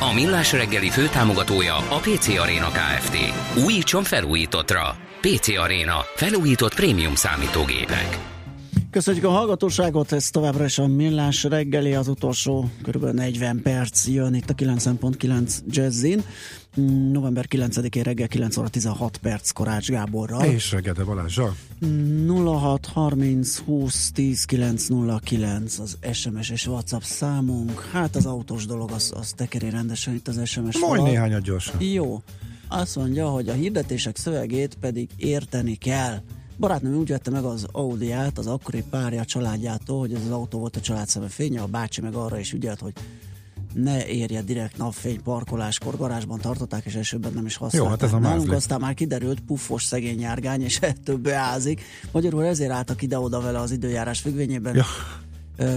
A Millás reggeli főtámogatója a PC Arena Kft. Újítson felújítottra. PC Arena. Felújított prémium számítógépek. Köszönjük a hallgatóságot, ez továbbra is a Millás reggeli, az utolsó kb. 40 perc jön itt a 9.9 Jazzin. November 9-én reggel 9 óra 16 perc Korács Gáborral. És Regede Balázsa. 06 30 20 10 909 az SMS és WhatsApp számunk. Hát az autós dolog, az, az tekeri rendesen itt az SMS Mondj néhányat gyorsan. Jó. Azt mondja, hogy a hirdetések szövegét pedig érteni kell. Barátnőm úgy vette meg az Audi-át az akkori párja családjától, hogy ez az autó volt a család szeme fénye, a bácsi meg arra is ügyelt, hogy ne érje direkt napfény parkoláskor, garázsban tartották, és elsőben nem is használták. Jó, hát ez a Nálunk mázli. aztán már kiderült, puffos szegény járgány, és ettől beázik. Magyarul ezért álltak ide-oda vele az időjárás függvényében. Ja.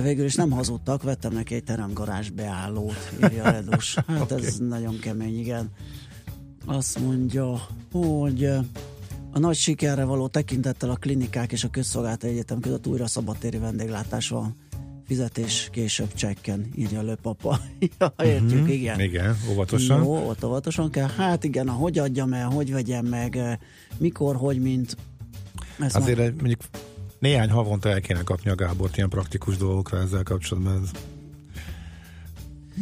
Végül is nem hazudtak, vettem neki egy teremgarázs beállót, írja Redus. Hát okay. ez nagyon kemény, igen. Azt mondja, hogy a nagy sikerre való tekintettel a klinikák és a közszolgálati egyetem között újra szabadtéri vendéglátás van. Fizetés később csekken, írja Löpapa. ja, értjük, Mhm. igen. Igen, óvatosan. Jó, ott óvatosan kell. Hát igen, hogy adjam el, hogy vegyem meg, eh, mikor, hogy, mint. Ez Azért egy- mondjuk néhány havonta el kéne kapni a Gábort ilyen praktikus dolgokra ezzel kapcsolatban. Ez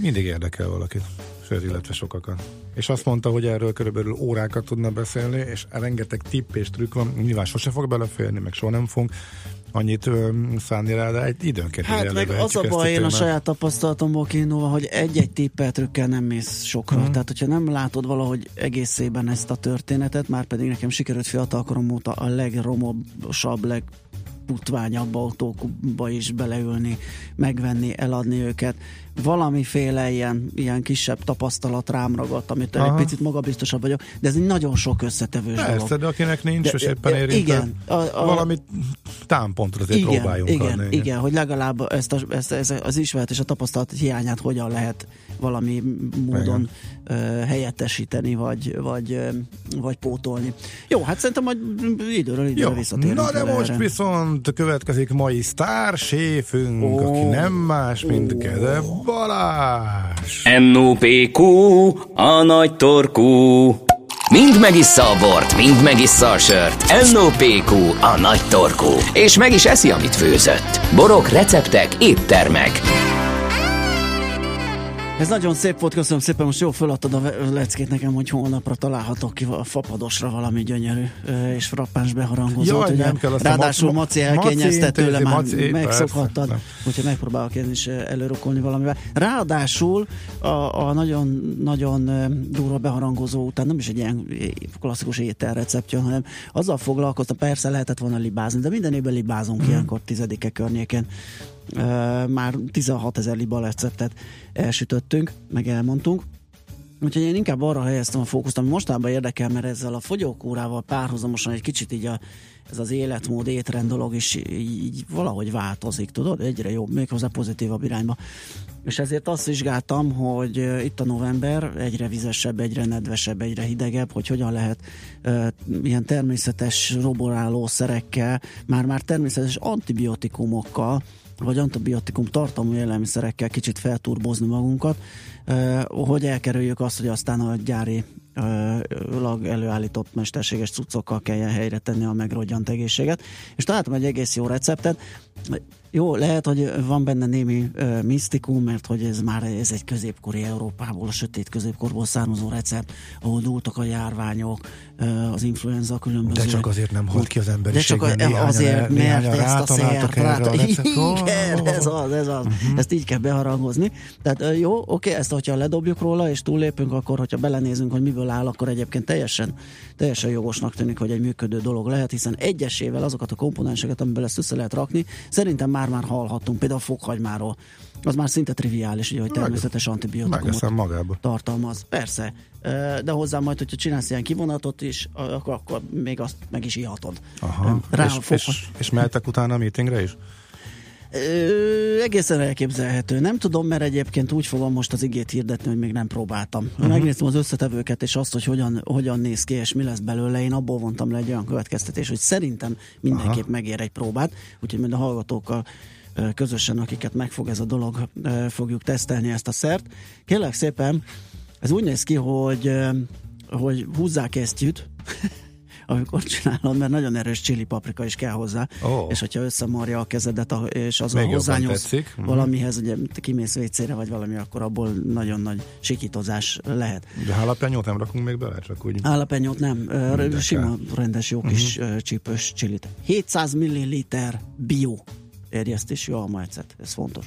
mindig érdekel valakit, sőt, illetve sokakat. És azt mondta, hogy erről körülbelül órákat tudna beszélni, és rengeteg tipp és trükk van. Nyilván sose fog beleférni, meg soha nem fogunk annyit szánni rá, de egy időnként Hát meg az a baj, én a saját tapasztalatomból kiindulva, hogy egy-egy tippel trükkel nem mész sokra. Mhm. Tehát, hogyha nem látod valahogy egészében ezt a történetet, már pedig nekem sikerült fiatalkorom óta a legromosabb, legputványabb autókba is beleülni, megvenni, eladni őket. Valamiféle ilyen, ilyen kisebb tapasztalat rám ragadt, amit egy Aha. picit magabiztosabb vagyok, de ez egy nagyon sok összetevős dolog. Persze, de akinek nincs, De- és éppen érintett, igen, a- a- valamit támpontot azért igen, próbáljunk igen, adni. igen, hogy legalább ezt, a, ezt, ezt az ismeret és a tapasztalat hiányát hogyan lehet valami módon ö, helyettesíteni, vagy, vagy, vagy pótolni. Jó, hát szerintem majd időről időre visszatérünk. na de erre. most viszont következik mai sztárséfünk, Ó. aki nem más, mint Gede Balázs. NOPQ, a nagy torkú. Mind megissza a bort, mind megissza a sört. NOPQ, a nagy torkú. És meg is eszi, amit főzött. Borok, receptek, éttermek. Ez nagyon szép volt, köszönöm szépen, most jó föladtad a leckét nekem, hogy holnapra találhatok ki a fapadosra valami gyönyörű és frappáns beharangozót. Jaj, ugye? nem kell Ráadásul Maci- elkényezte tőle, már megszoktad, persze, úgyhogy megpróbálok én is ö, előrukolni valamivel. Ráadásul a, a nagyon, nagyon durva beharangozó után nem is egy ilyen klasszikus ételrecept jön, hanem azzal foglalkoztam, persze lehetett volna libázni, de minden évben libázunk Mhm. ilyenkor tizedike környékén. Már 16 ezer liba receptet elsütöttünk, meg elmondtunk. Úgyhogy én inkább arra helyeztem a fókuszt, ami mostában érdekel, mert ezzel a fogyókúrával párhuzamosan egy kicsit így a, ez az életmód, étrend dolog is így, valahogy változik, tudod? Egyre jobb, méghozzá pozitívabb irányba. És ezért azt vizsgáltam, hogy itt a november egyre vizesebb, egyre nedvesebb, egyre hidegebb, hogy hogyan lehet uh, ilyen természetes roboráló szerekkel, már-már természetes antibiotikumokkal, vagy antibiotikum tartalmú élelmiszerekkel kicsit felturbozni magunkat, hogy elkerüljük azt, hogy aztán a gyári lag előállított mesterséges cuccokkal kelljen helyre tenni a megrodjant egészséget. És találtam egy egész jó receptet. Jó, lehet, hogy van benne némi ö, misztikum, mert hogy ez már ez egy középkori Európából, a sötét középkorból származó recept, ahol dúltak a járványok, ö, az influenza különböző. De csak azért nem halt ki az De csak a, néhányan- azért, néhányan mert ezt a szert erre a rá... receptre. Igen, ez az, ez az. Uh-huh. Ezt így kell beharangozni. Tehát jó, oké, ezt hogyha ledobjuk róla, és túllépünk, akkor hogyha belenézünk, hogy miből áll, akkor egyébként teljesen, teljesen jogosnak tűnik, hogy egy működő dolog lehet, hiszen egyesével azokat a komponenseket, amiből ezt össze lehet rakni, szerintem már-már hallhattunk, például a fokhagymáról. Az már szinte triviális, ugye, hogy természetes antibiotikumot magába. tartalmaz. Persze, de hozzá majd, hogyha csinálsz ilyen kivonatot is, akkor, akkor még azt meg is ihatod. Aha. Rá és, és, és mehetek utána a meetingre is? Ö, egészen elképzelhető. Nem tudom, mert egyébként úgy fogom most az igét hirdetni, hogy még nem próbáltam. Uh-huh. Megnéztem az összetevőket, és azt, hogy hogyan, hogyan néz ki, és mi lesz belőle, én abból vontam le egy olyan következtetés, hogy szerintem mindenképp Aha. megér egy próbát, úgyhogy mind a hallgatókkal közösen, akiket megfog ez a dolog, fogjuk tesztelni ezt a szert. Kérlek szépen, ez úgy néz ki, hogy, hogy húzzák esztyűt, amikor csinálod, mert nagyon erős csili paprika is kell hozzá, oh. és hogyha összemarja a kezedet, és az a hozzányúlsz mhm. valamihez, ugye kimész vécére vagy valami, akkor abból nagyon nagy sikítozás lehet. De halapenyót nem rakunk még bele? Csak úgy... Halapenyót nem, Mindenkel. sima, rendes, jó kis uh-huh. csípős csilit. 700 ml bio erjesztésű almaecet, ez fontos.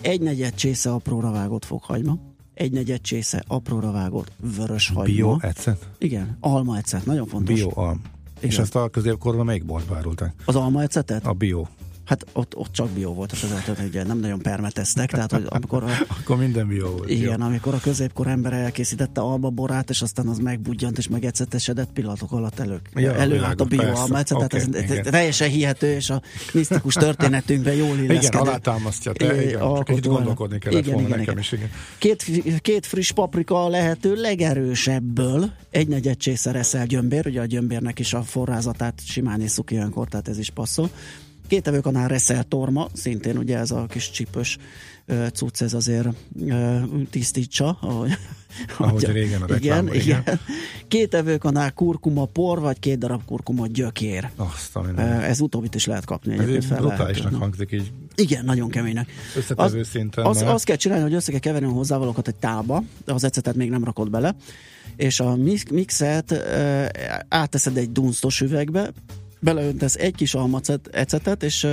Egy negyed csésze apróra vágott fokhagyma, egy negyed csésze apróra vágott vörös hagyma. Bio ecet? Igen, alma ecet, nagyon fontos. Bio alma. És ezt a középkorban melyik boltba árulták? Az alma ecetet? A bio. Hát ott, ott csak bio volt a között, ugye nem nagyon permeteztek, tehát hogy amikor... A, Akkor minden bio volt. Igen, jó. amikor a középkor ember elkészítette alba borát, és aztán az megbudjant és megecetesedett pillanatok alatt elő, ja, előállt a bio alma ecet, okay, tehát ez teljesen hihető, és a misztikus történetünkben jól illeszkedik. Igen, alátámasztja, te, igen, csak itt gondolkodni kellett igen, volna igen, nekem igen. is, igen. Két, két friss paprika a lehető legerősebből, egy negyed csésze reszel gyömbér, ugye a gyömbérnek is a forrázatát simán iszuk ilyenkor, tehát ez is passzol Két evőkanál reszel torma, szintén ugye ez a kis csipös cucc, ez azért tisztítsa. Ahogy, ahogy a, régen a igen, igen. igen. Két evőkanál kurkuma por, vagy két darab kurkuma gyökér. Azt, ez utóbbit is lehet kapni. Ez brutálisnak hangzik így. Igen, nagyon keménynek. Összetevő az, szinten. Az, azt kell csinálni, hogy össze kell keverni a hozzávalókat egy tálba, de az ecetet még nem rakod bele, és a mixet áteszed egy dunsztos üvegbe, beleöntesz egy kis almacet, és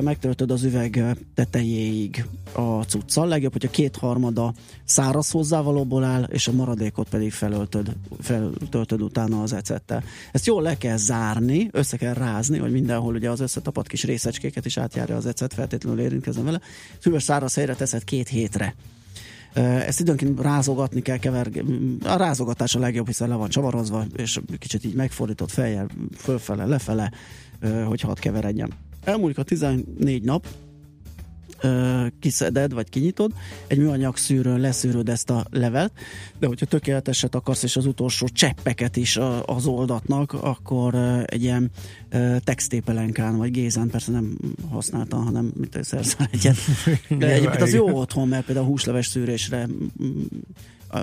megtöltöd az üveg tetejéig a cuccal. Legjobb, hogyha kétharmada száraz hozzávalóból áll, és a maradékot pedig felöltöd, feltöltöd utána az ecettel. Ezt jól le kell zárni, össze kell rázni, hogy mindenhol ugye az összetapadt kis részecskéket is átjárja az ecet, feltétlenül érintkezem vele. Hűvös száraz helyre teszed két hétre ezt időnként rázogatni kell, keverni. A rázogatás a legjobb, hiszen le van csavarozva, és kicsit így megfordított fejjel, fölfele, lefele, hogy hadd keveredjen. Elmúlik a 14 nap, kiszeded, vagy kinyitod, egy műanyag szűrőn leszűröd ezt a levet, de hogyha tökéleteset akarsz, és az utolsó cseppeket is az oldatnak, akkor egy ilyen textépelenkán, vagy gézán, persze nem használtam, hanem mit szerzel egyet. De egyébként az jó otthon, mert például a húsleves szűrésre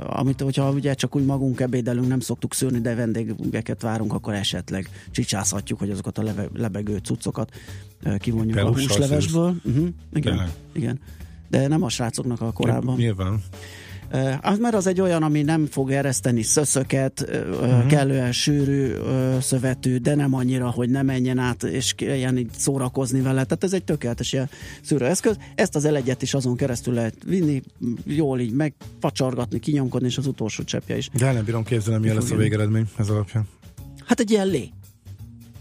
amit, hogyha ugye csak úgy magunk ebédelünk, nem szoktuk szűrni, de vendégeket várunk, akkor esetleg csicsázhatjuk, hogy azokat a leve, lebegő cuccokat kivonjuk Te a húslevesből. Uh-huh, igen, igen. De nem a srácoknak a korában. Nyilván. Az mert az egy olyan, ami nem fog ereszteni szöszöket, uh-huh. kellően sűrű szövetű, de nem annyira, hogy ne menjen át, és ilyen így szórakozni vele. Tehát ez egy tökéletes ilyen szűrőeszköz. Ezt az elegyet is azon keresztül lehet vinni, jól így megpacsargatni, kinyomkodni, és az utolsó cseppje is. De nem bírom képzelni, milyen lesz a végeredmény ez alapján. Hát egy ilyen lé.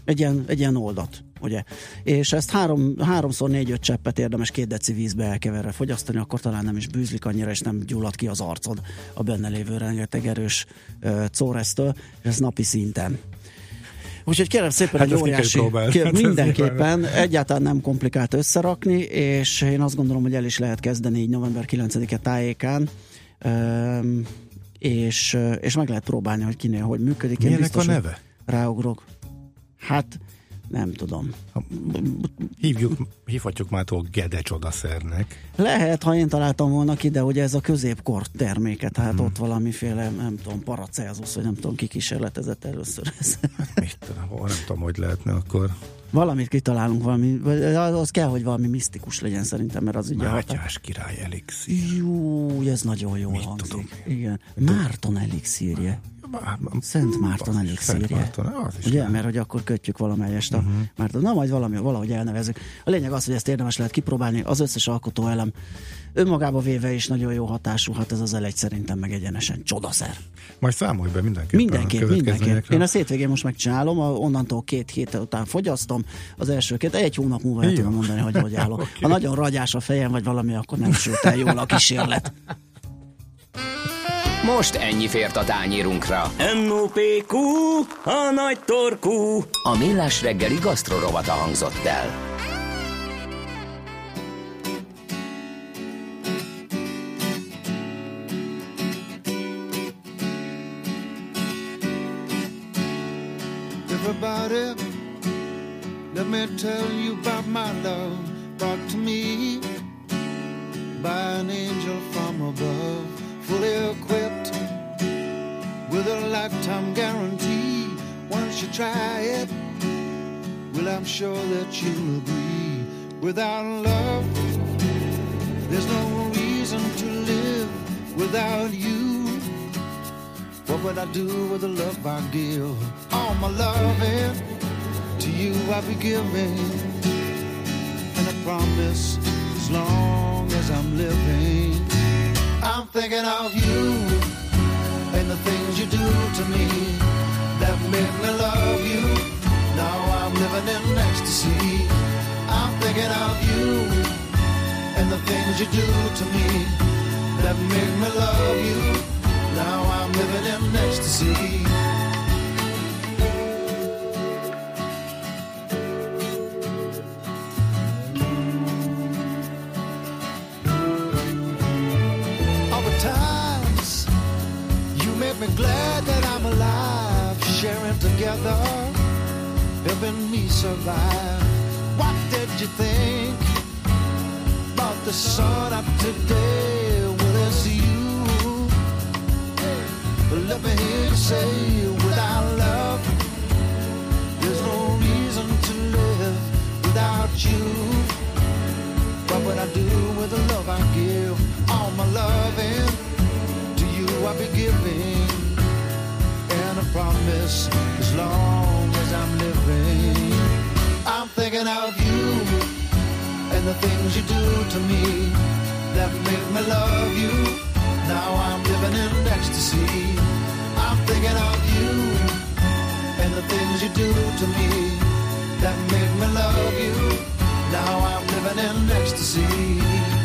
Egy ilyen, egy ilyen oldat ugye? És ezt három, háromszor négy-öt cseppet érdemes két deci vízbe elkeverve fogyasztani, akkor talán nem is bűzlik annyira, és nem gyullad ki az arcod a benne lévő rengeteg erős uh, córesztől, és ez napi szinten. Úgyhogy kérem szépen hát egy óriási, kér, mindenképpen egyáltalán nem komplikált összerakni, és én azt gondolom, hogy el is lehet kezdeni így november 9-e tájékán, um, és, és meg lehet próbálni, hogy kinél hogy működik. Milyenek biztos, a neve? Ráugrok. Hát nem tudom. Hívjuk, hívhatjuk már túl Gede csodaszernek. Lehet, ha én találtam volna ki, de ugye ez a középkor terméke, tehát hmm. ott valamiféle, nem tudom, paracelsus, vagy nem tudom, ki kísérletezett először ez. Hát mit tudom, nem tudom, hogy lehetne akkor. Valamit kitalálunk, valami, az kell, hogy valami misztikus legyen szerintem, mert az ugye... Mátyás határ... király elixír. Jó, ez nagyon jó Mit hangzik. Tudom? Igen. Márton elixírje. Szent Márton elixírje. Ugye, lehet. mert hogy akkor kötjük valamelyest a uh-huh. Márton. Na, majd valami, valahogy elnevezünk. A lényeg az, hogy ezt érdemes lehet kipróbálni. Az összes alkotó elem önmagába véve is nagyon jó hatású, hát ez az elegy szerintem meg egyenesen csodaszer. Majd számolj be mindenképpen. Mindenképp, mindenképp. Én a hétvégén most megcsinálom, onnantól két hét után fogyasztom, az első két, egy hónap múlva el tudom mondani, hogy hogy állok. okay. Ha nagyon ragyás a fejem, vagy valami, akkor nem sült el jól a kísérlet. Most ennyi fért a tányírunkra. M.O.P.Q. A nagy torkú. A millás reggeli gasztrorovata hangzott el. Everybody, let me tell you about my love brought to me by an angel from above fully equipped with a lifetime guarantee. Once you try it, well, I'm sure that you'll agree. Without love, there's no reason to live without you. What would I do with the love I give? All my loving to you I'll be giving, and I promise as long as I'm living. I'm thinking of you and the things you do to me that make me love you. Now I'm living in ecstasy. I'm thinking of you and the things you do to me that make me love you. Now I'm living in ecstasy. Together, helping me survive. What did you think about the sun up today? Well, it's you. Let me hear you say, without love, there's no reason to live without you. What would I do with the love I give? All my loving to you I'll be giving promise as long as I'm living. I'm thinking of you and the things you do to me that make me love you. Now I'm living in ecstasy. I'm thinking of you and the things you do to me that make me love you. Now I'm living in ecstasy.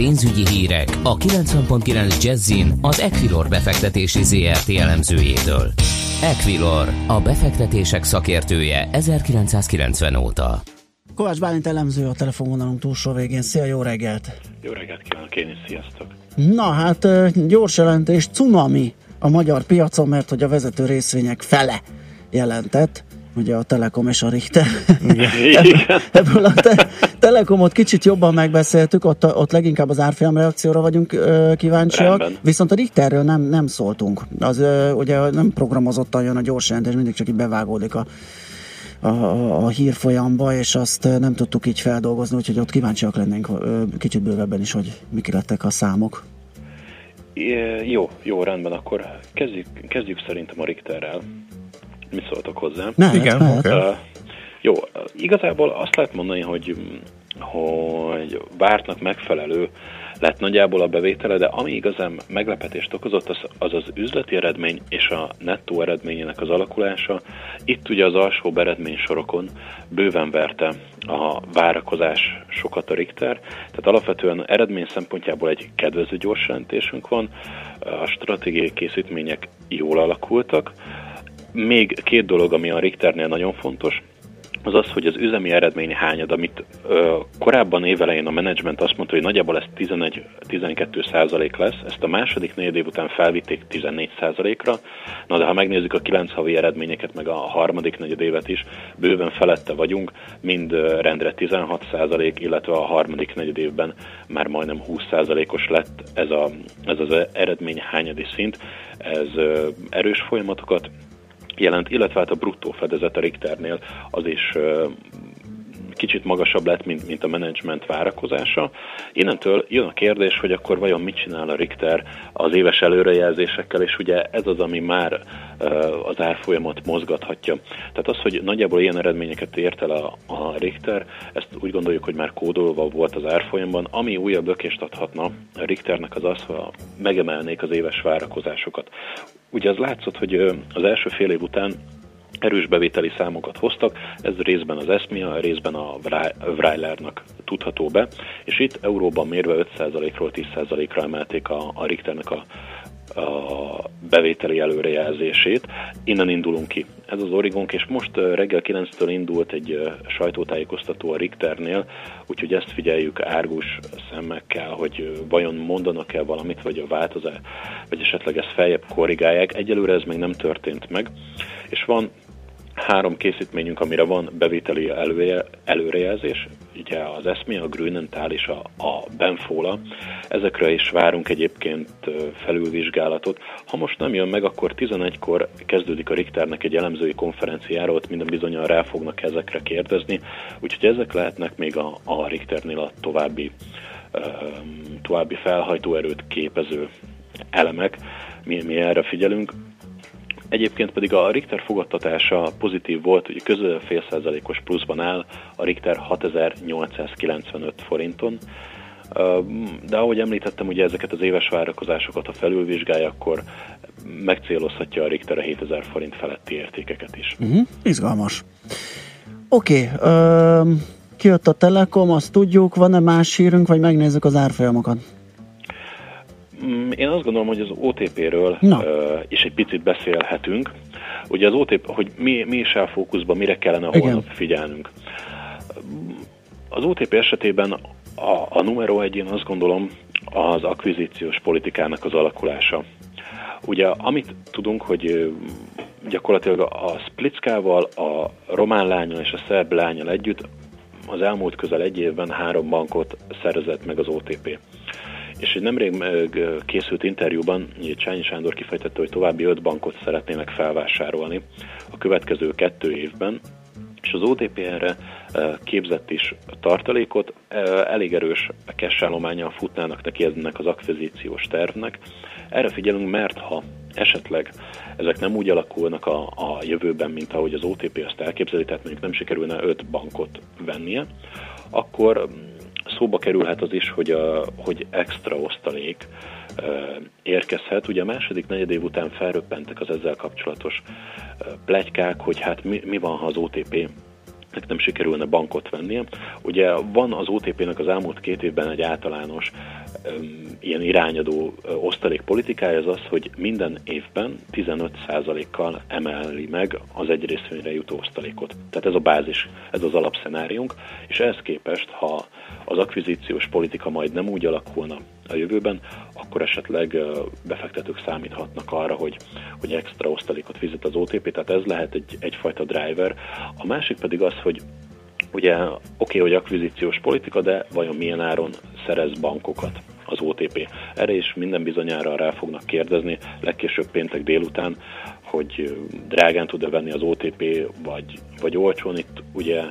Pénzügyi hírek a 90.9 Jazzin az Equilor befektetési ZRT elemzőjétől. Equilor, a befektetések szakértője 1990 óta. Kovács Bálint elemző a telefonvonalunk túlsó végén. Szia, jó reggelt! Jó reggelt kívánok én is, sziasztok! Na hát, gyors jelentés, cunami a magyar piacon, mert hogy a vezető részvények fele jelentett ugye a Telekom és a Richter. Igen. Ebből a te- Telekomot kicsit jobban megbeszéltük, ott, ott leginkább az árfolyam reakcióra vagyunk ö, kíváncsiak, Rendben. viszont a Richterről nem, nem szóltunk. Az ö, ugye nem programozottan jön a gyors jelentés, mindig csak így bevágódik a, a, a, a hírfolyamba, és azt nem tudtuk így feldolgozni, úgyhogy ott kíváncsiak lennénk ö, kicsit bővebben is, hogy mik lettek a számok. É, Jó, jó, rendben, akkor kezdjük, kezdjük szerintem a Richterrel. Mi szóltok hozzá? Mehet, Igen, mehet. Uh, jó, igazából azt lehet mondani, hogy, hogy vártnak megfelelő lett nagyjából a bevétele, de ami igazán meglepetést okozott, az az, az üzleti eredmény és a nettó eredményének az alakulása. Itt ugye az alsó eredmény sorokon bőven verte a várakozás sokat a Richter, tehát alapvetően eredmény szempontjából egy kedvező gyors jelentésünk van, a stratégiai készítmények jól alakultak, még két dolog, ami a Richternél nagyon fontos, az az, hogy az üzemi eredmény hányad, amit ö, korábban évelején a menedzsment azt mondta, hogy nagyjából ez 11-12 százalék lesz, ezt a második negyed év után felvitték 14 százalékra, na de ha megnézzük a 9 havi eredményeket, meg a harmadik negyed évet is, bőven felette vagyunk, mind rendre 16 százalék, illetve a harmadik negyed évben már majdnem 20 százalékos lett ez, a, ez az eredmény hányadi szint, ez ö, erős folyamatokat jelent, illetve hát a bruttó fedezet a Richternél az is kicsit magasabb lett, mint, mint a menedzsment várakozása. Innentől jön a kérdés, hogy akkor vajon mit csinál a Richter az éves előrejelzésekkel, és ugye ez az, ami már az árfolyamat mozgathatja. Tehát az, hogy nagyjából ilyen eredményeket ért el a, a Richter, ezt úgy gondoljuk, hogy már kódolva volt az árfolyamban. Ami újabb lökést adhatna a Richternek az az, ha megemelnék az éves várakozásokat. Ugye az látszott, hogy az első fél év után erős bevételi számokat hoztak, ez részben az ESMIA, részben a Vrailernak tudható be, és itt euróban mérve 5%-ról 10%-ra emelték a, a Richternek a, a bevételi előrejelzését. Innen indulunk ki. Ez az origónk, és most reggel 9-től indult egy sajtótájékoztató a Richternél, úgyhogy ezt figyeljük árgus szemmekkel, hogy vajon mondanak-e valamit, vagy a változás, vagy esetleg ezt feljebb korrigálják. Egyelőre ez még nem történt meg, és van három készítményünk, amire van bevételi elője, előrejelzés, ugye az ESMI, a Grünenthal és a, a Benfola. Ezekre is várunk egyébként felülvizsgálatot. Ha most nem jön meg, akkor 11-kor kezdődik a Richternek egy elemzői konferenciára, ott minden bizonyal rá fognak ezekre kérdezni, úgyhogy ezek lehetnek még a, a Richternél a további, további felhajtóerőt képező elemek, mi, mi erre figyelünk. Egyébként pedig a Richter fogadtatása pozitív volt, hogy közel fél százalékos pluszban áll, a Richter 6895 forinton. De ahogy említettem, ugye ezeket az éves várakozásokat, ha felülvizsgálja, akkor megcélozhatja a Richter a 7000 forint feletti értékeket is. Uh-huh. Izgalmas. Oké, okay, kijött a Telekom, azt tudjuk, van-e más hírünk, vagy megnézzük az árfolyamokat? Mm, Én azt gondolom, hogy az OTP-ről uh, is egy picit beszélhetünk. Ugye az OTP, hogy mi, mi is áll fókuszban, mire kellene Igen. holnap figyelnünk. Az OTP esetében a, a numero egy, én azt gondolom, az akvizíciós politikának az alakulása. Ugye amit tudunk, hogy gyakorlatilag a Splickával, a román lányal és a szerb lányal együtt az elmúlt közel egy évben három bankot szerzett meg az OTP. És egy nemrég készült interjúban Csányi Sándor kifejtette, hogy további öt bankot szeretnének felvásárolni a következő kettő évben, és az OTP erre eh, képzett is tartalékot, elég erős cash állományjal futnának neki ennek az akvizíciós tervnek. Erre figyelünk, mert ha esetleg ezek nem úgy alakulnak a, a jövőben, mint ahogy az OTP azt elképzeli, tehát mondjuk nem sikerülne öt bankot vennie, akkor szóba kerülhet az is, hogy, a, hogy extra osztalék érkezhet. Ugye a második negyedév után felröppentek az ezzel kapcsolatos plegykák, hogy hát mi, mi van, ha az OTP nek nem sikerülne bankot vennie. Ugye van az OTP-nek az elmúlt két évben egy általános ilyen irányadó osztalék politikája az az, hogy minden évben 15%-kal emeli meg az egy részvényre jutó osztalékot. Tehát ez a bázis, ez az alapszenáriunk, és ehhez képest, ha az akvizíciós politika majd nem úgy alakulna a jövőben, akkor esetleg befektetők számíthatnak arra, hogy, hogy extra osztalékot fizet az OTP, tehát ez lehet egy, egyfajta driver. A másik pedig az, hogy Ugye oké, okay, hogy akvizíciós politika, de vajon milyen áron szerez bankokat az OTP? Erre is minden bizonyára rá fognak kérdezni, legkésőbb péntek délután, hogy drágán tud-e venni az OTP, vagy, vagy olcsón. Itt ugye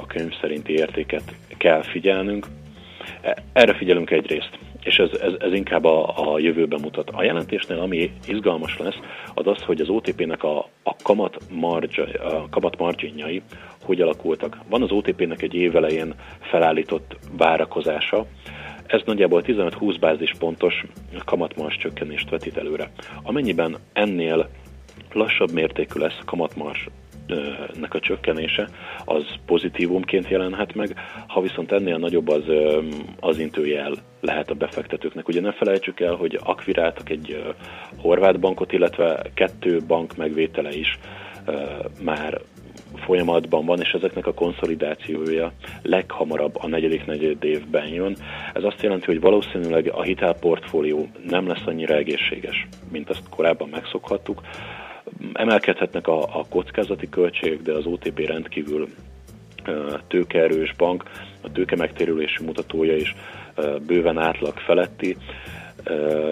a könyv szerinti értéket kell figyelnünk. E, erre figyelünk egyrészt és ez, ez, ez inkább a, a jövőben mutat. A jelentésnél, ami izgalmas lesz, az az, hogy az OTP-nek a, a kamat, marge, a kamat marginjai hogy alakultak. Van az OTP-nek egy évelején felállított várakozása, ez nagyjából 15-20 bázispontos kamatmars csökkenést vetít előre. Amennyiben ennél lassabb mértékű lesz kamatmars nek a csökkenése, az pozitívumként jelenhet meg, ha viszont ennél nagyobb az, az intőjel lehet a befektetőknek. Ugye ne felejtsük el, hogy akviráltak egy horvát bankot, illetve kettő bank megvétele is már folyamatban van, és ezeknek a konszolidációja leghamarabb a negyedik negyed évben jön. Ez azt jelenti, hogy valószínűleg a hitelportfólió nem lesz annyira egészséges, mint azt korábban megszokhattuk. Emelkedhetnek a, a kockázati költségek, de az OTP rendkívül tőkeerős bank, a tőke megtérülési mutatója is bőven átlag feletti,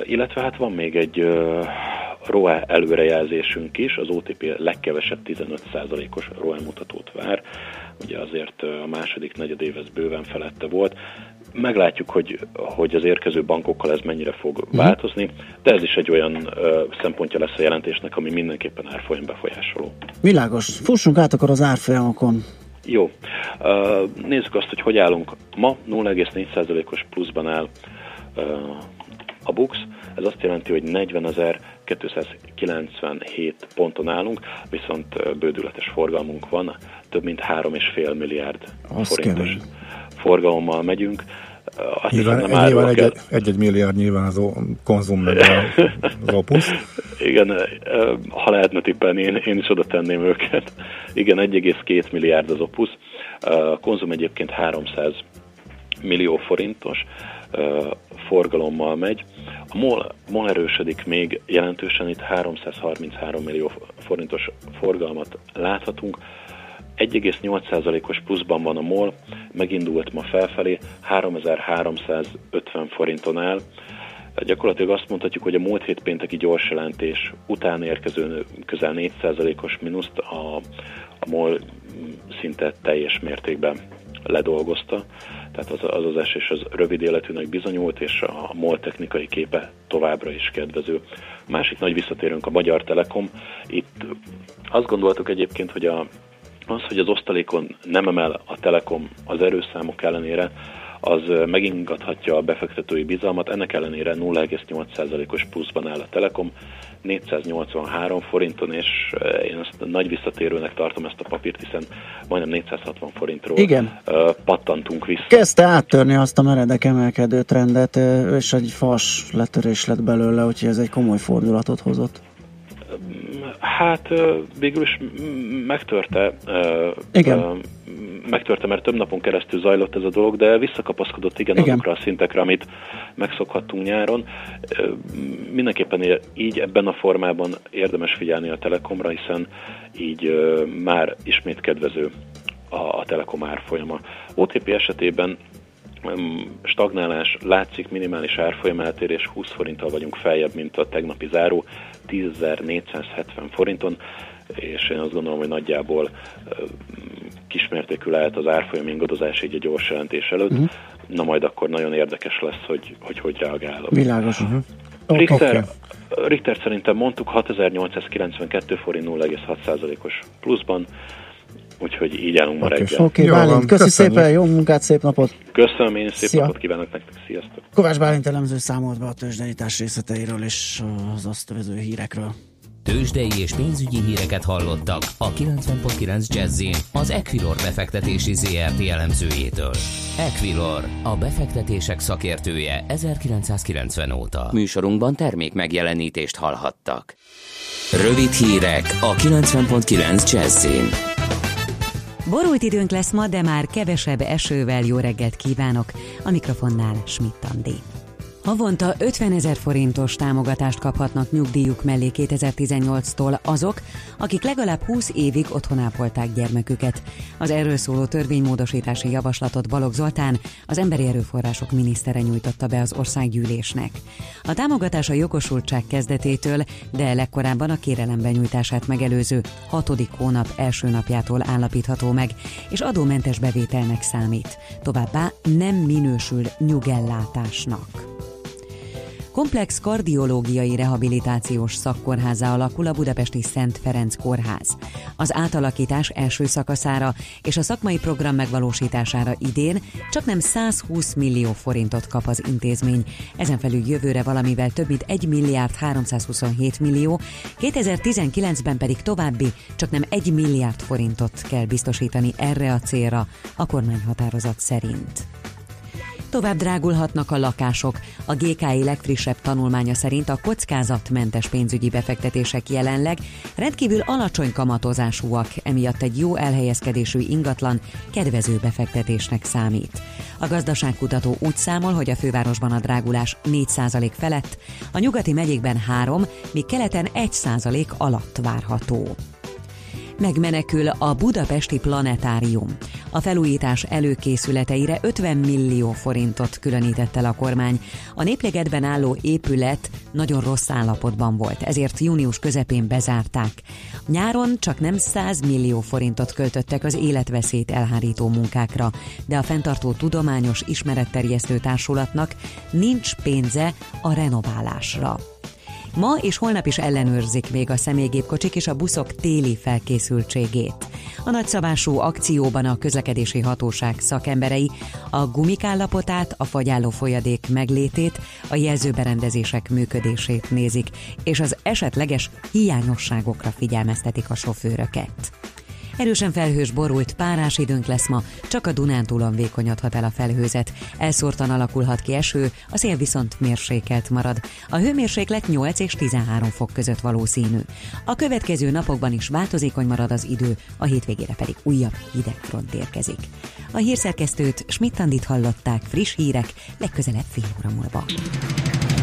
illetve hát van még egy ROE előrejelzésünk is, az OTP legkevesebb 15%-os ROE mutatót vár, ugye azért a második negyedév ez bőven felette volt. Meglátjuk, hogy, hogy az érkező bankokkal ez mennyire fog uh-huh. változni, de ez is egy olyan ö, szempontja lesz a jelentésnek, ami mindenképpen árfolyam befolyásoló. Világos. Fussunk át akkor az árfolyamokon. Jó. Nézzük azt, hogy hogy állunk. Ma 0,4%-os pluszban áll a BUX, ez azt jelenti, hogy 40.297 ponton állunk, viszont bődületes forgalmunk van, több mint 3,5 milliárd azt forintos kell. forgalommal megyünk. Azt nyilván, hiszem, nyilván egy, egy, egy milliárd nyilván az konzum meg az opus. Igen, ha lehetne tippelni, én, én is oda tenném őket. Igen, 1,2 milliárd az opus. A konzum egyébként 300 millió forintos forgalommal megy. A MOL, MOL erősödik még jelentősen, itt 333 millió forintos forgalmat láthatunk. 1,8%-os pluszban van a MOL, megindult ma felfelé, 3350 forinton áll. Gyakorlatilag azt mondhatjuk, hogy a múlt hét pénteki gyors jelentés után érkező közel 4%-os mínuszt a, a MOL szinte teljes mértékben ledolgozta tehát az az, az esés az rövid életűnek bizonyult, és a MOL technikai képe továbbra is kedvező. Másik nagy visszatérünk a Magyar Telekom. Itt azt gondoltuk egyébként, hogy a, az, hogy az osztalékon nem emel a Telekom az erőszámok ellenére, az megingathatja a befektetői bizalmat, ennek ellenére 0,8%-os pluszban áll a Telekom, 483 forinton, és én ezt nagy visszatérőnek tartom ezt a papírt, hiszen majdnem 460 forintról Igen. Pattantunk vissza. Kezdte áttörni azt a meredek emelkedő trendet, és egy fas letörés lett belőle, úgyhogy ez egy komoly fordulatot hozott. Hát végül is megtörte. Igen. Megtörte, mert több napon keresztül zajlott ez a dolog, de visszakapaszkodott igen, igen. azokra a szintekre, amit megszokhattunk nyáron. Mindenképpen így ebben a formában érdemes figyelni a Telekomra, hiszen így már ismét kedvező a, a Telekom árfolyama. OTP esetében stagnálás, látszik minimális árfolyam eltérés, 20 forinttal vagyunk feljebb, mint a tegnapi záró, 10.470 forinton, és én azt gondolom, hogy nagyjából kismértékű lehet az árfolyam ingadozás így a gyors jelentés előtt. Uh-huh. Na majd akkor nagyon érdekes lesz, hogy hogy, hogy reagálok. Világos. Uh-huh. Richter, okay. Richter szerintem mondtuk 6892 forint 0,6%-os pluszban, úgyhogy így állunk ma okay. reggel. Oké, okay, Bálint, köszi Köszönjük. szépen, jó munkát, szép napot! Köszönöm, én szép Szia. napot kívánok nektek, sziasztok! Kovács Bálint elemző számolt be a tőzsdenyítás részleteiről és az azt vező hírekről. Tőzsdei és pénzügyi híreket hallottak a 90.9 jazz az Equilor befektetési ZRT elemzőjétől. Equilor, a befektetések szakértője 1990 óta. Műsorunkban termék megjelenítést hallhattak. Rövid hírek a 90.9 jazz Borult időnk lesz ma, de már kevesebb esővel jó reggelt kívánok. A mikrofonnál Schmidt Andi. Havonta 50 ezer forintos támogatást kaphatnak nyugdíjuk mellé 2018-tól azok, akik legalább 20 évig otthon ápolták gyermeküket. Az erről szóló törvénymódosítási javaslatot Balogh Zoltán, az Emberi Erőforrások minisztere nyújtotta be az országgyűlésnek. A támogatás a jogosultság kezdetétől, de legkorábban a kérelem benyújtását megelőző hatodik hónap első napjától állapítható meg, és adómentes bevételnek számít. Továbbá nem minősül nyugellátásnak. Komplex kardiológiai rehabilitációs szakkórházá alakul a budapesti Szent Ferenc Kórház. Az átalakítás első szakaszára és a szakmai program megvalósítására idén csak nem 120 millió forintot kap az intézmény. Ezen felül jövőre valamivel több mint 1 milliárd 327 millió, 2019-ben pedig további csak nem 1 milliárd forintot kell biztosítani erre a célra a kormányhatározat szerint. Tovább drágulhatnak a lakások. A GKI legfrissebb tanulmánya szerint a kockázatmentes pénzügyi befektetések jelenleg rendkívül alacsony kamatozásúak, emiatt egy jó elhelyezkedésű ingatlan kedvező befektetésnek számít. A gazdaságkutató úgy számol, hogy a fővárosban a drágulás 4% felett, a nyugati megyékben 3, míg keleten 1% alatt várható megmenekül a budapesti planetárium. A felújítás előkészületeire 50 millió forintot különített el a kormány. A népligetben álló épület nagyon rossz állapotban volt, ezért június közepén bezárták. Nyáron csak nem 100 millió forintot költöttek az életveszélyt elhárító munkákra, de a fenntartó tudományos ismeretterjesztő társulatnak nincs pénze a renoválásra. Ma és holnap is ellenőrzik még a személygépkocsik és a buszok téli felkészültségét. A nagyszabású akcióban a közlekedési hatóság szakemberei a gumik állapotát, a fagyálló folyadék meglétét, a jelzőberendezések működését nézik, és az esetleges hiányosságokra figyelmeztetik a sofőröket. Erősen felhős borult, párás időnk lesz ma, csak a Dunántúlon vékonyodhat el a felhőzet. Elszórtan alakulhat ki eső, a szél viszont mérsékelt marad. A hőmérséklet 8 és 13 fok között valószínű. A következő napokban is változékony marad az idő, a hétvégére pedig újabb hidegfront érkezik. A hírszerkesztőt Schmidt-Tandit hallották, friss hírek, legközelebb fél óra múlva.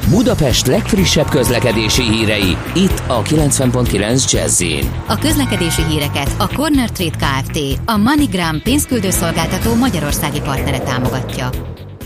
Budapest legfrissebb közlekedési hírei, itt a 90.9 jazz A közlekedési híreket a Corner Trade Kft. a MoneyGram pénzküldőszolgáltató magyarországi partnere támogatja.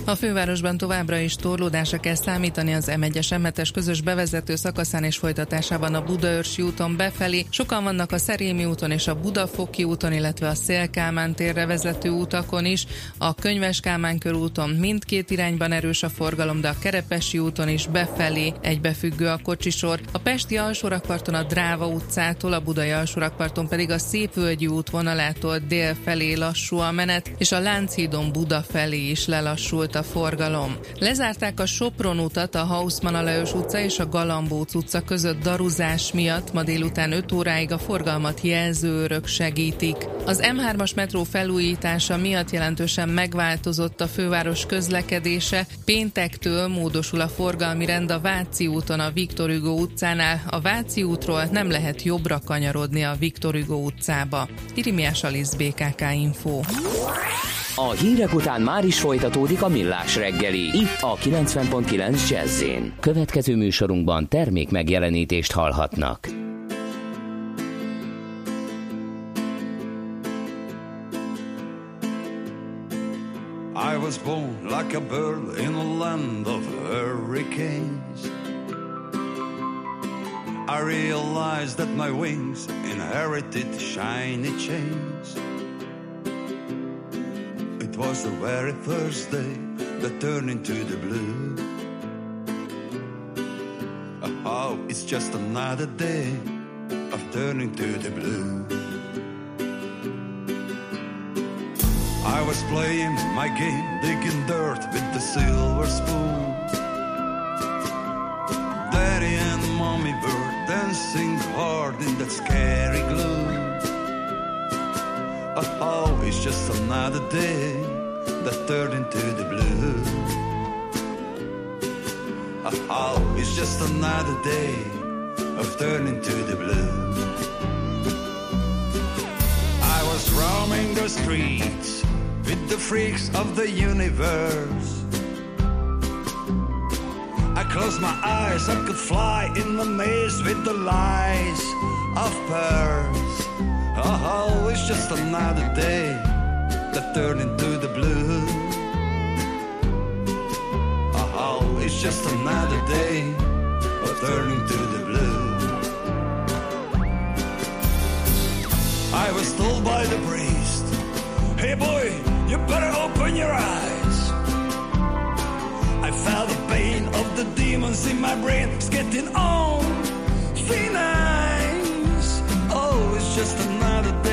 A fővárosban továbbra is torlódásra kell számítani az M1-es m közös bevezető szakaszán és folytatásában a Budaörsi úton befelé. Sokan vannak a Szerémi úton és a Budafoki úton, illetve a Szélkámán térre vezető utakon is. A Könyves Kálmán körúton mindkét irányban erős a forgalom, de a Kerepesi úton is befelé egybefüggő a kocsisor. A Pesti alsórakparton a Dráva utcától, a Budai alsórakparton pedig a Szépvölgyi út vonalától dél felé lassú a menet, és a Lánchídon Buda felé is lelassult a forgalom. Lezárták a Sopron utat a Hausmann Alajos utca és a Galambóc utca között daruzás miatt ma délután 5 óráig a forgalmat jelzőrök segítik. Az M3-as metró felújítása miatt jelentősen megváltozott a főváros közlekedése. Péntektől módosul a forgalmi rend a Váci úton a Viktor Hugo utcánál. A Váci útról nem lehet jobbra kanyarodni a Viktor Hugo utcába. Irimiás Alisz BKK Info. A hírek után már is folytatódik a millás reggeli. Itt a 90.9 jazz Következő műsorunkban termék megjelenítést hallhatnak. I was born like a bird in a land of hurricanes. I realized that my wings inherited shiny chains. It was the very first day that turned into the blue. Oh, it's just another day of turning to the blue. I was playing my game, digging dirt with the silver spoon. Daddy and mommy were dancing hard in that scary gloom. Oh, it's just another day that turned into the blue. Oh, it's just another day of turning to the blue. I was roaming the streets with the freaks of the universe. I closed my eyes, I could fly in the maze with the lies of pearls. Oh, it's just another day that turned into the blue. Oh, it's just another day of turning to the blue. I was told by the priest, hey boy, you better open your eyes. I felt the pain of the demons in my brain, it's getting on. Thin eyes. Oh, it's just another day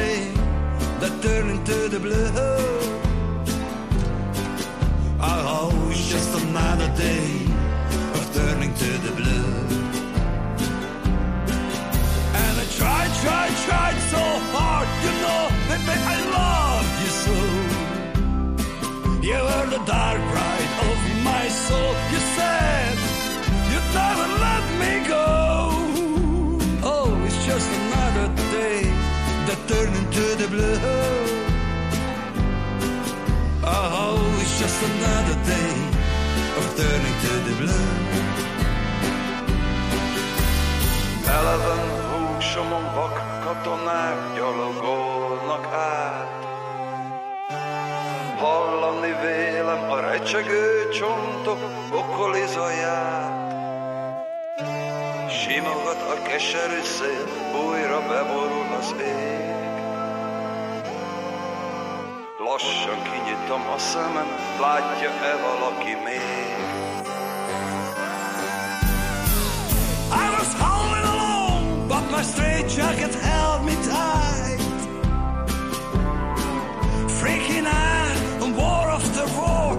that turned into the blue. Oh, it's just another day of turning to the blue. And I tried, tried, tried so hard, you know, baby, I love you so. You were the dark just another day of turning to the blue. Eleven húsomon vak katonák gyalogolnak át. Hallani vélem a recsegő csontok okolizaját. Simogat a keserű szél, újra beborul az ég. Lassan kinyitom a szemem, látja-e valaki még? I was howling alone, but my straitjacket held me tight. Freaking out on war after war,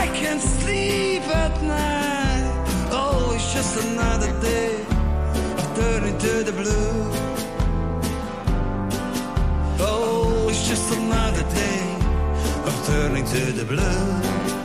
I can't sleep at night. Oh, it's just another day of turning to the blue. Another day of turning to the blue.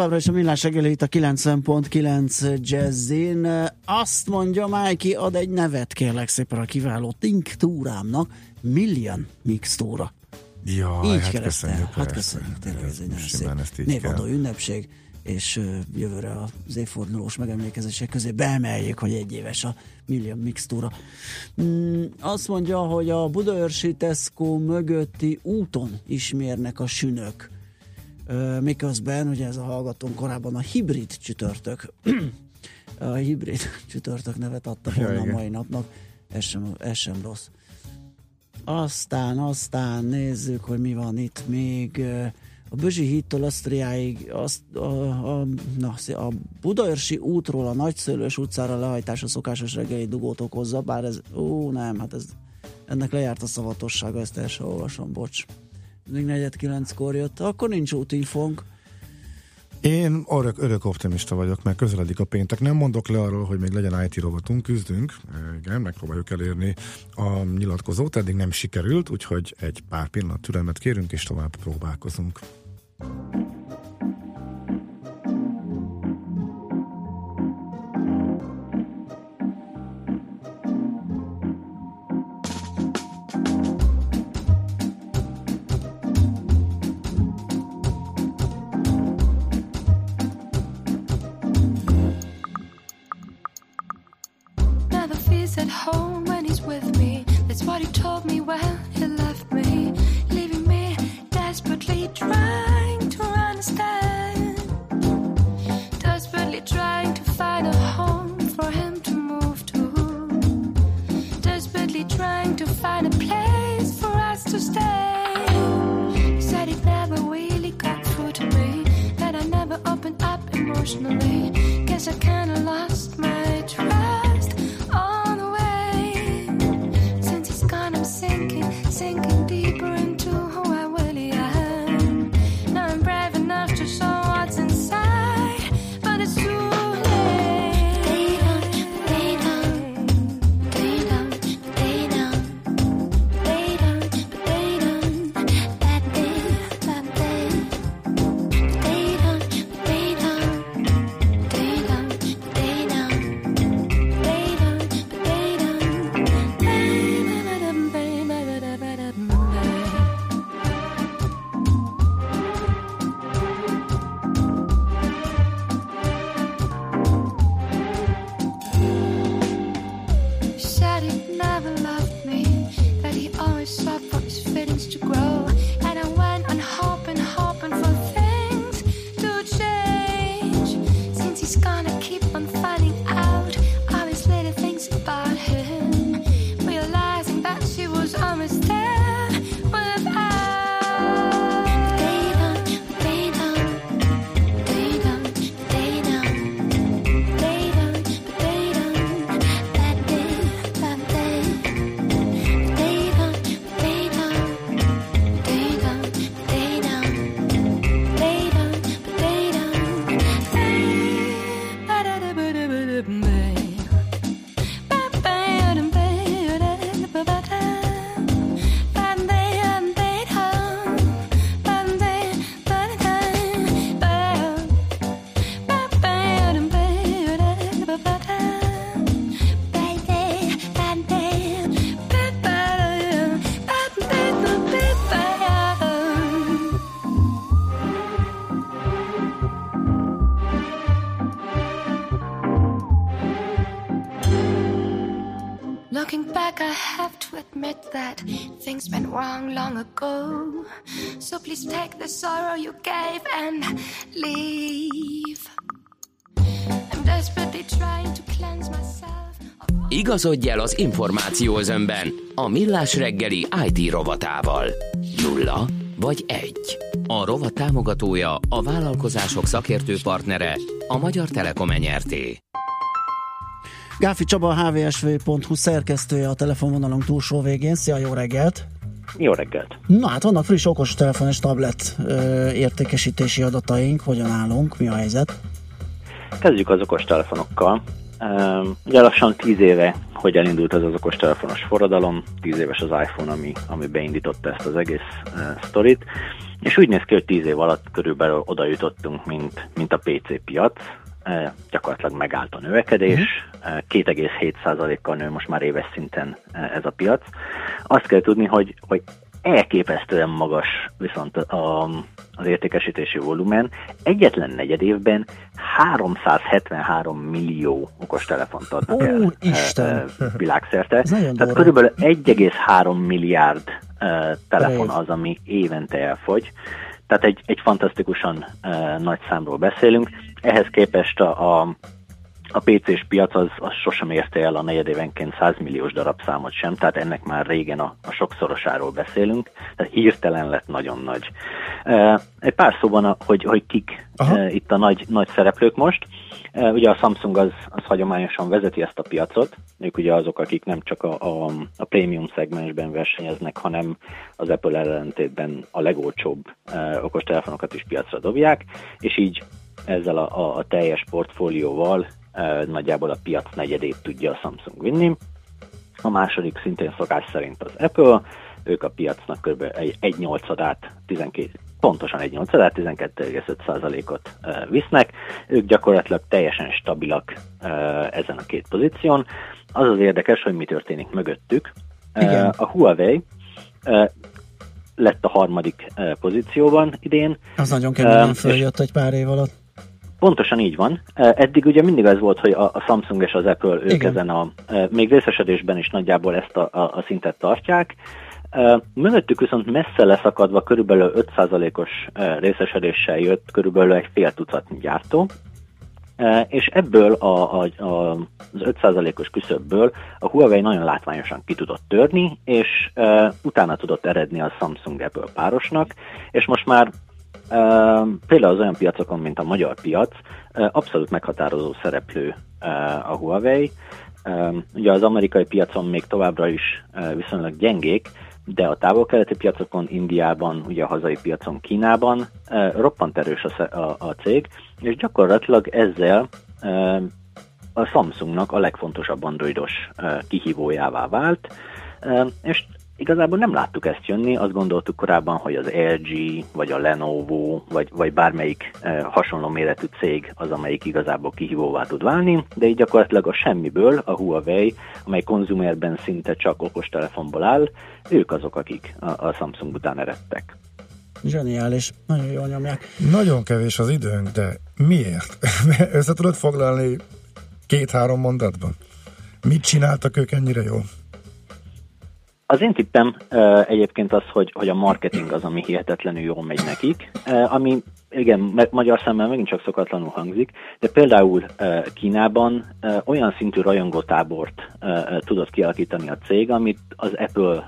Továbbra is a millás reggeli itt a 90.9 Jazzin. Azt mondja Májki, ad egy nevet kérlek szépen a kiváló tinktúrámnak. Million mixtúra. Ja, így hát köszönjük. Hát köszönjük, tényleg ez egy nagyon szép névadó ünnepség, és jövőre az évfordulós megemlékezések közé beemeljük, hogy egy éves a Million Mixtúra. Mm, azt mondja, hogy a Budaörsi Tesco mögötti úton ismérnek a sünök. Miközben, ugye ez a hallgatón korábban a hibrid csütörtök, a hibrid csütörtök nevet adta Ja, volna a igen. mai napnak, ez sem, ez sem rossz. Aztán, aztán nézzük, hogy mi van itt még. A Bözsi hídtól Asztriáig azt, a, a, na, a Budaörsi útról a Nagyszőlős utcára lehajtás a szokásos reggeli dugót okozza, bár ez, ó nem, hát ez, ennek lejárt a szavatossága, ezt el sem olvasom, bocs. Még negyed kilenckor jött, akkor nincs útinfónk. Én örök, örök optimista vagyok, mert közeledik a péntek. Nem mondok le arról, hogy még legyen IT rovatunk, küzdünk, igen, megpróbáljuk elérni a nyilatkozót, eddig nem sikerült, úgyhogy egy pár pillanat türelmet kérünk, és tovább próbálkozunk. Never long ago. So please take the sorrow you gave and leave. I'm desperately trying to cleanse myself. Igazodj el az információ özönben a Millás reggeli IT rovatával. Nulla vagy egy. A rovat támogatója, a vállalkozások szakértő partnere, a Magyar Telekom enyerté. Gáfi Csaba, a hvsv.hu szerkesztője a telefonvonalunk túlsó végén. Szia, jó reggelt! Jó reggelt! Na hát vannak friss okos telefon és tablet ö, értékesítési adataink. Hogyan állunk? Mi a helyzet? Kezdjük az okostelefonokkal. Ugye lassan 10 éve, hogy elindult ez az okostelefonos forradalom, 10 éves az iPhone, ami, ami beindította ezt az egész uh, sztorit, és úgy néz ki, hogy 10 év alatt körülbelül oda jutottunk, mint, mint a PC piac, gyakorlatilag megállt a növekedés, uh, 2,7%-kal nő most már éves szinten uh, ez a piac. Azt kell tudni, hogy, hogy elképesztően magas viszont a, az értékesítési volumen. Egyetlen negyed évben 373 millió okostelefont adnak el Ó, Isten! eh, világszerte. Ez Tehát durva. körülbelül 1,3 milliárd eh, telefon az, ami évente elfogy. Tehát egy, egy fantasztikusan eh, nagy számról beszélünk. Ehhez képest a, a a PC-s piac az, az sosem érte el a negyedévenként 100 milliós darabszámot sem, tehát ennek már régen a, a sokszorosáról beszélünk, tehát hirtelen lett nagyon nagy. E, Egy pár szóban, a- hogy, hogy kik e, itt a nagy, nagy szereplők most. E, Ugye a Samsung az, az hagyományosan vezeti ezt a piacot, ők ugye azok, akik nem csak a, a, a prémium szegmensben versenyeznek, hanem az Apple ellentétben a legolcsóbb okostelefonokat is piacra dobják, és így ezzel a, a, a teljes portfólióval nagyjából a piac negyedét tudja a Samsung vinni. A második szintén szokás szerint az Apple, ők a piacnak kb. egy, egy nyolcadát, 12, pontosan egy nyolcadát, 12,5%-ot e, visznek. Ők gyakorlatilag teljesen stabilak ezen a két pozíción. Az az érdekes, hogy mi történik mögöttük. Igen. a Huawei lett a harmadik pozícióban idén. Az nagyon keményen följött egy pár év alatt. Pontosan így van. Eddig ugye mindig az volt, hogy a Samsung és az Apple ők Igen. ezen a, még részesedésben is nagyjából ezt a, a, a szintet tartják. Mögöttük viszont messze leszakadva körülbelül 5%-os eh, részesedéssel jött körülbelül egy fél tucatnyi gyártó, és ebből a, a, a, az 5%-os küszöbből a Huawei nagyon látványosan ki tudott törni, és e, utána tudott eredni a Samsung Apple párosnak, és most már például az olyan piacokon, mint a magyar piac, abszolút meghatározó szereplő a Huawei. Ugye az amerikai piacon még továbbra is viszonylag gyengék, de a távol-keleti piacokon, Indiában, ugye a hazai piacon, Kínában roppant erős a, a, cég, és gyakorlatilag ezzel a Samsungnak a legfontosabb androidos kihívójává vált, és igazából nem láttuk ezt jönni, azt gondoltuk korábban, hogy az LG, vagy a Lenovo, vagy, vagy bármelyik eh, hasonló méretű cég az, amelyik igazából kihívóvá tud válni, de így gyakorlatilag a semmiből a Huawei, amely konzumerben szinte csak okostelefonból áll, ők azok, akik a, a Samsung után eredtek. Zseniális. Nagyon jól nyomják. Nagyon kevés az időnk, de miért? Össze tudod foglalni két-három mondatban? Mit csináltak ők ennyire jól? Az én tippem egyébként az, hogy, hogy a marketing az, ami hihetetlenül jól megy nekik, ami igen, magyar szemmel megint csak szokatlanul hangzik, de például Kínában olyan szintű rajongótábort tudott kialakítani a cég, amit az Apple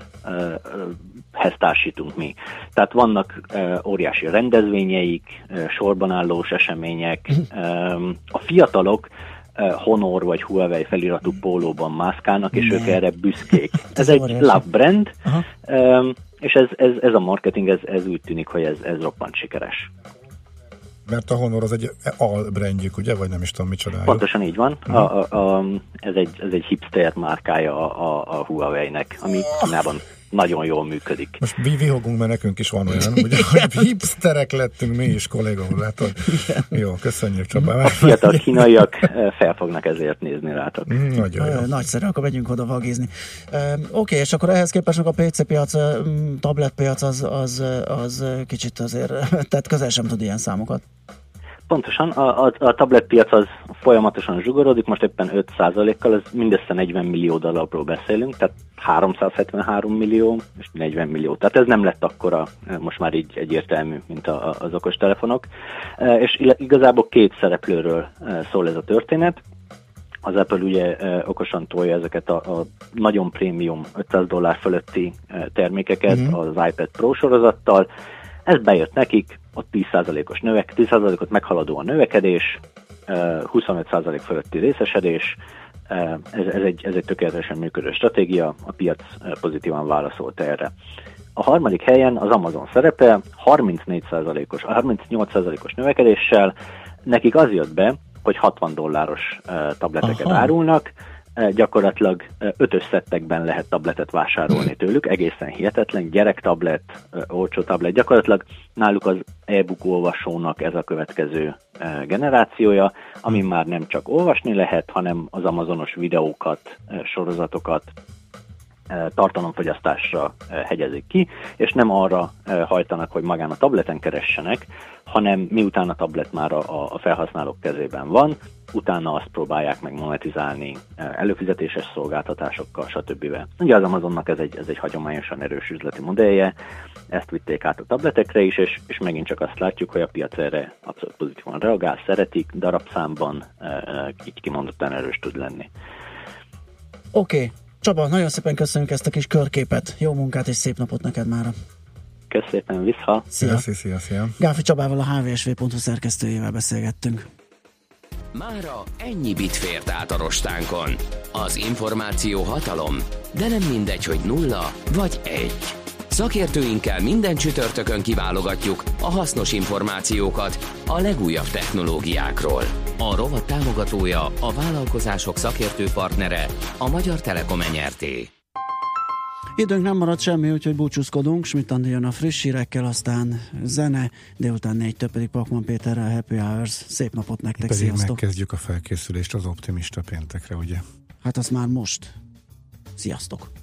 hez társítunk mi. Tehát vannak óriási rendezvényeik, sorban állós események, um, a fiatalok Honor vagy Huawei feliratú pólóban mászkálnak, és Ne. ők erre büszkék. Ez egy love brand, Aha. és ez, ez, ez a marketing, ez, ez úgy tűnik, hogy ez, ez roppant sikeres. Mert a Honor az egy albrandjük, ugye? Vagy nem is tudom, micsodájuk. Pontosan így van. A, a, a, ez, egy, ez egy hipster márkája a, a, a Huawei-nek, ami Kínában nagyon jól működik. Most mi vihogunk, mert nekünk is van olyan, ugye, hogy hipsterek lettünk mi is, kolléga úr, látod? Jó, köszönjük Csaba. A fiatal kínaiak eh, fel fognak ezért nézni rátok. Mm, Nagyon jó. Nagyszerű, akkor megyünk oda vagizni. Oké, és akkor ehhez képest meg a PC piac, tablet piac az, az, az kicsit azért, tehát közel sem tud ilyen számokat. Pontosan, a, a, a tabletpiac az folyamatosan zsugorodik, most éppen 5%-kal, ez mindössze 40 millió dollárról beszélünk, tehát 373 millió és 40 millió. Tehát ez nem lett akkora, most már így egyértelmű, mint a, a, az okostelefonok. És igazából két szereplőről szól ez a történet. Az Apple ugye okosan tolja ezeket a, a nagyon prémium 500 dollár fölötti termékeket mm-hmm. az iPad Pro sorozattal. Ez bejött nekik, ott 10%-os növek, 10%-ot meghaladó a növekedés, 25% fölötti részesedés, ez, ez, egy, ez egy tökéletesen működő stratégia, a piac pozitívan válaszolt erre. A harmadik helyen az Amazon szerepe 34%-os, 38%-os növekedéssel, nekik az jött be, hogy 60 dolláros tableteket Aha. árulnak, gyakorlatilag ötös szettekben lehet tabletet vásárolni tőlük, egészen hihetetlen, gyerektablet, olcsó tablet, gyakorlatilag náluk az e-book olvasónak ez a következő generációja, ami már nem csak olvasni lehet, hanem az amazonos videókat, sorozatokat, tartalomfogyasztásra hegyezik ki, és nem arra hajtanak, hogy magán a tableten keressenek, hanem miután a tablet már a, a felhasználók kezében van, utána azt próbálják meg monetizálni előfizetéses szolgáltatásokkal, stb. Ugye az Amazonnak ez egy, ez egy hagyományosan erős üzleti modellje, ezt vitték át a tabletekre is, és, és megint csak azt látjuk, hogy a piac erre abszolút pozitívan reagál, szeretik, darabszámban így kimondottan erős tud lenni. Oké, okay. Csaba, nagyon szépen köszönjük ezt a kis körképet. Jó munkát és szép napot neked már. Köszönöm szépen, vissza. Szia. Szia, szia, szia. Gáfi Csabával a hvsv.hu szerkesztőjével beszélgettünk. Mára ennyi bit fért át a rostánkon. Az információ hatalom, de nem mindegy, hogy nulla vagy egy. Szakértőinkkel minden csütörtökön kiválogatjuk a hasznos információkat a legújabb technológiákról. A rovat támogatója, a vállalkozások szakértő partnere, a Magyar Telekom enyerté. Időnk nem maradt semmi, úgyhogy búcsúzkodunk. Schmidt Andi jön a friss hírekkel, aztán zene, délután négy több pedig Pakman Péterrel Happy Hours. Szép napot nektek, pedig sziasztok! megkezdjük a felkészülést az optimista péntekre, ugye? Hát az már most. Sziasztok!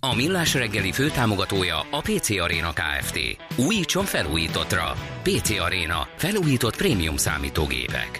A Millás reggeli főtámogatója a PC Arena Kft. Újítson felújítottra. PC Arena. Felújított prémium számítógépek.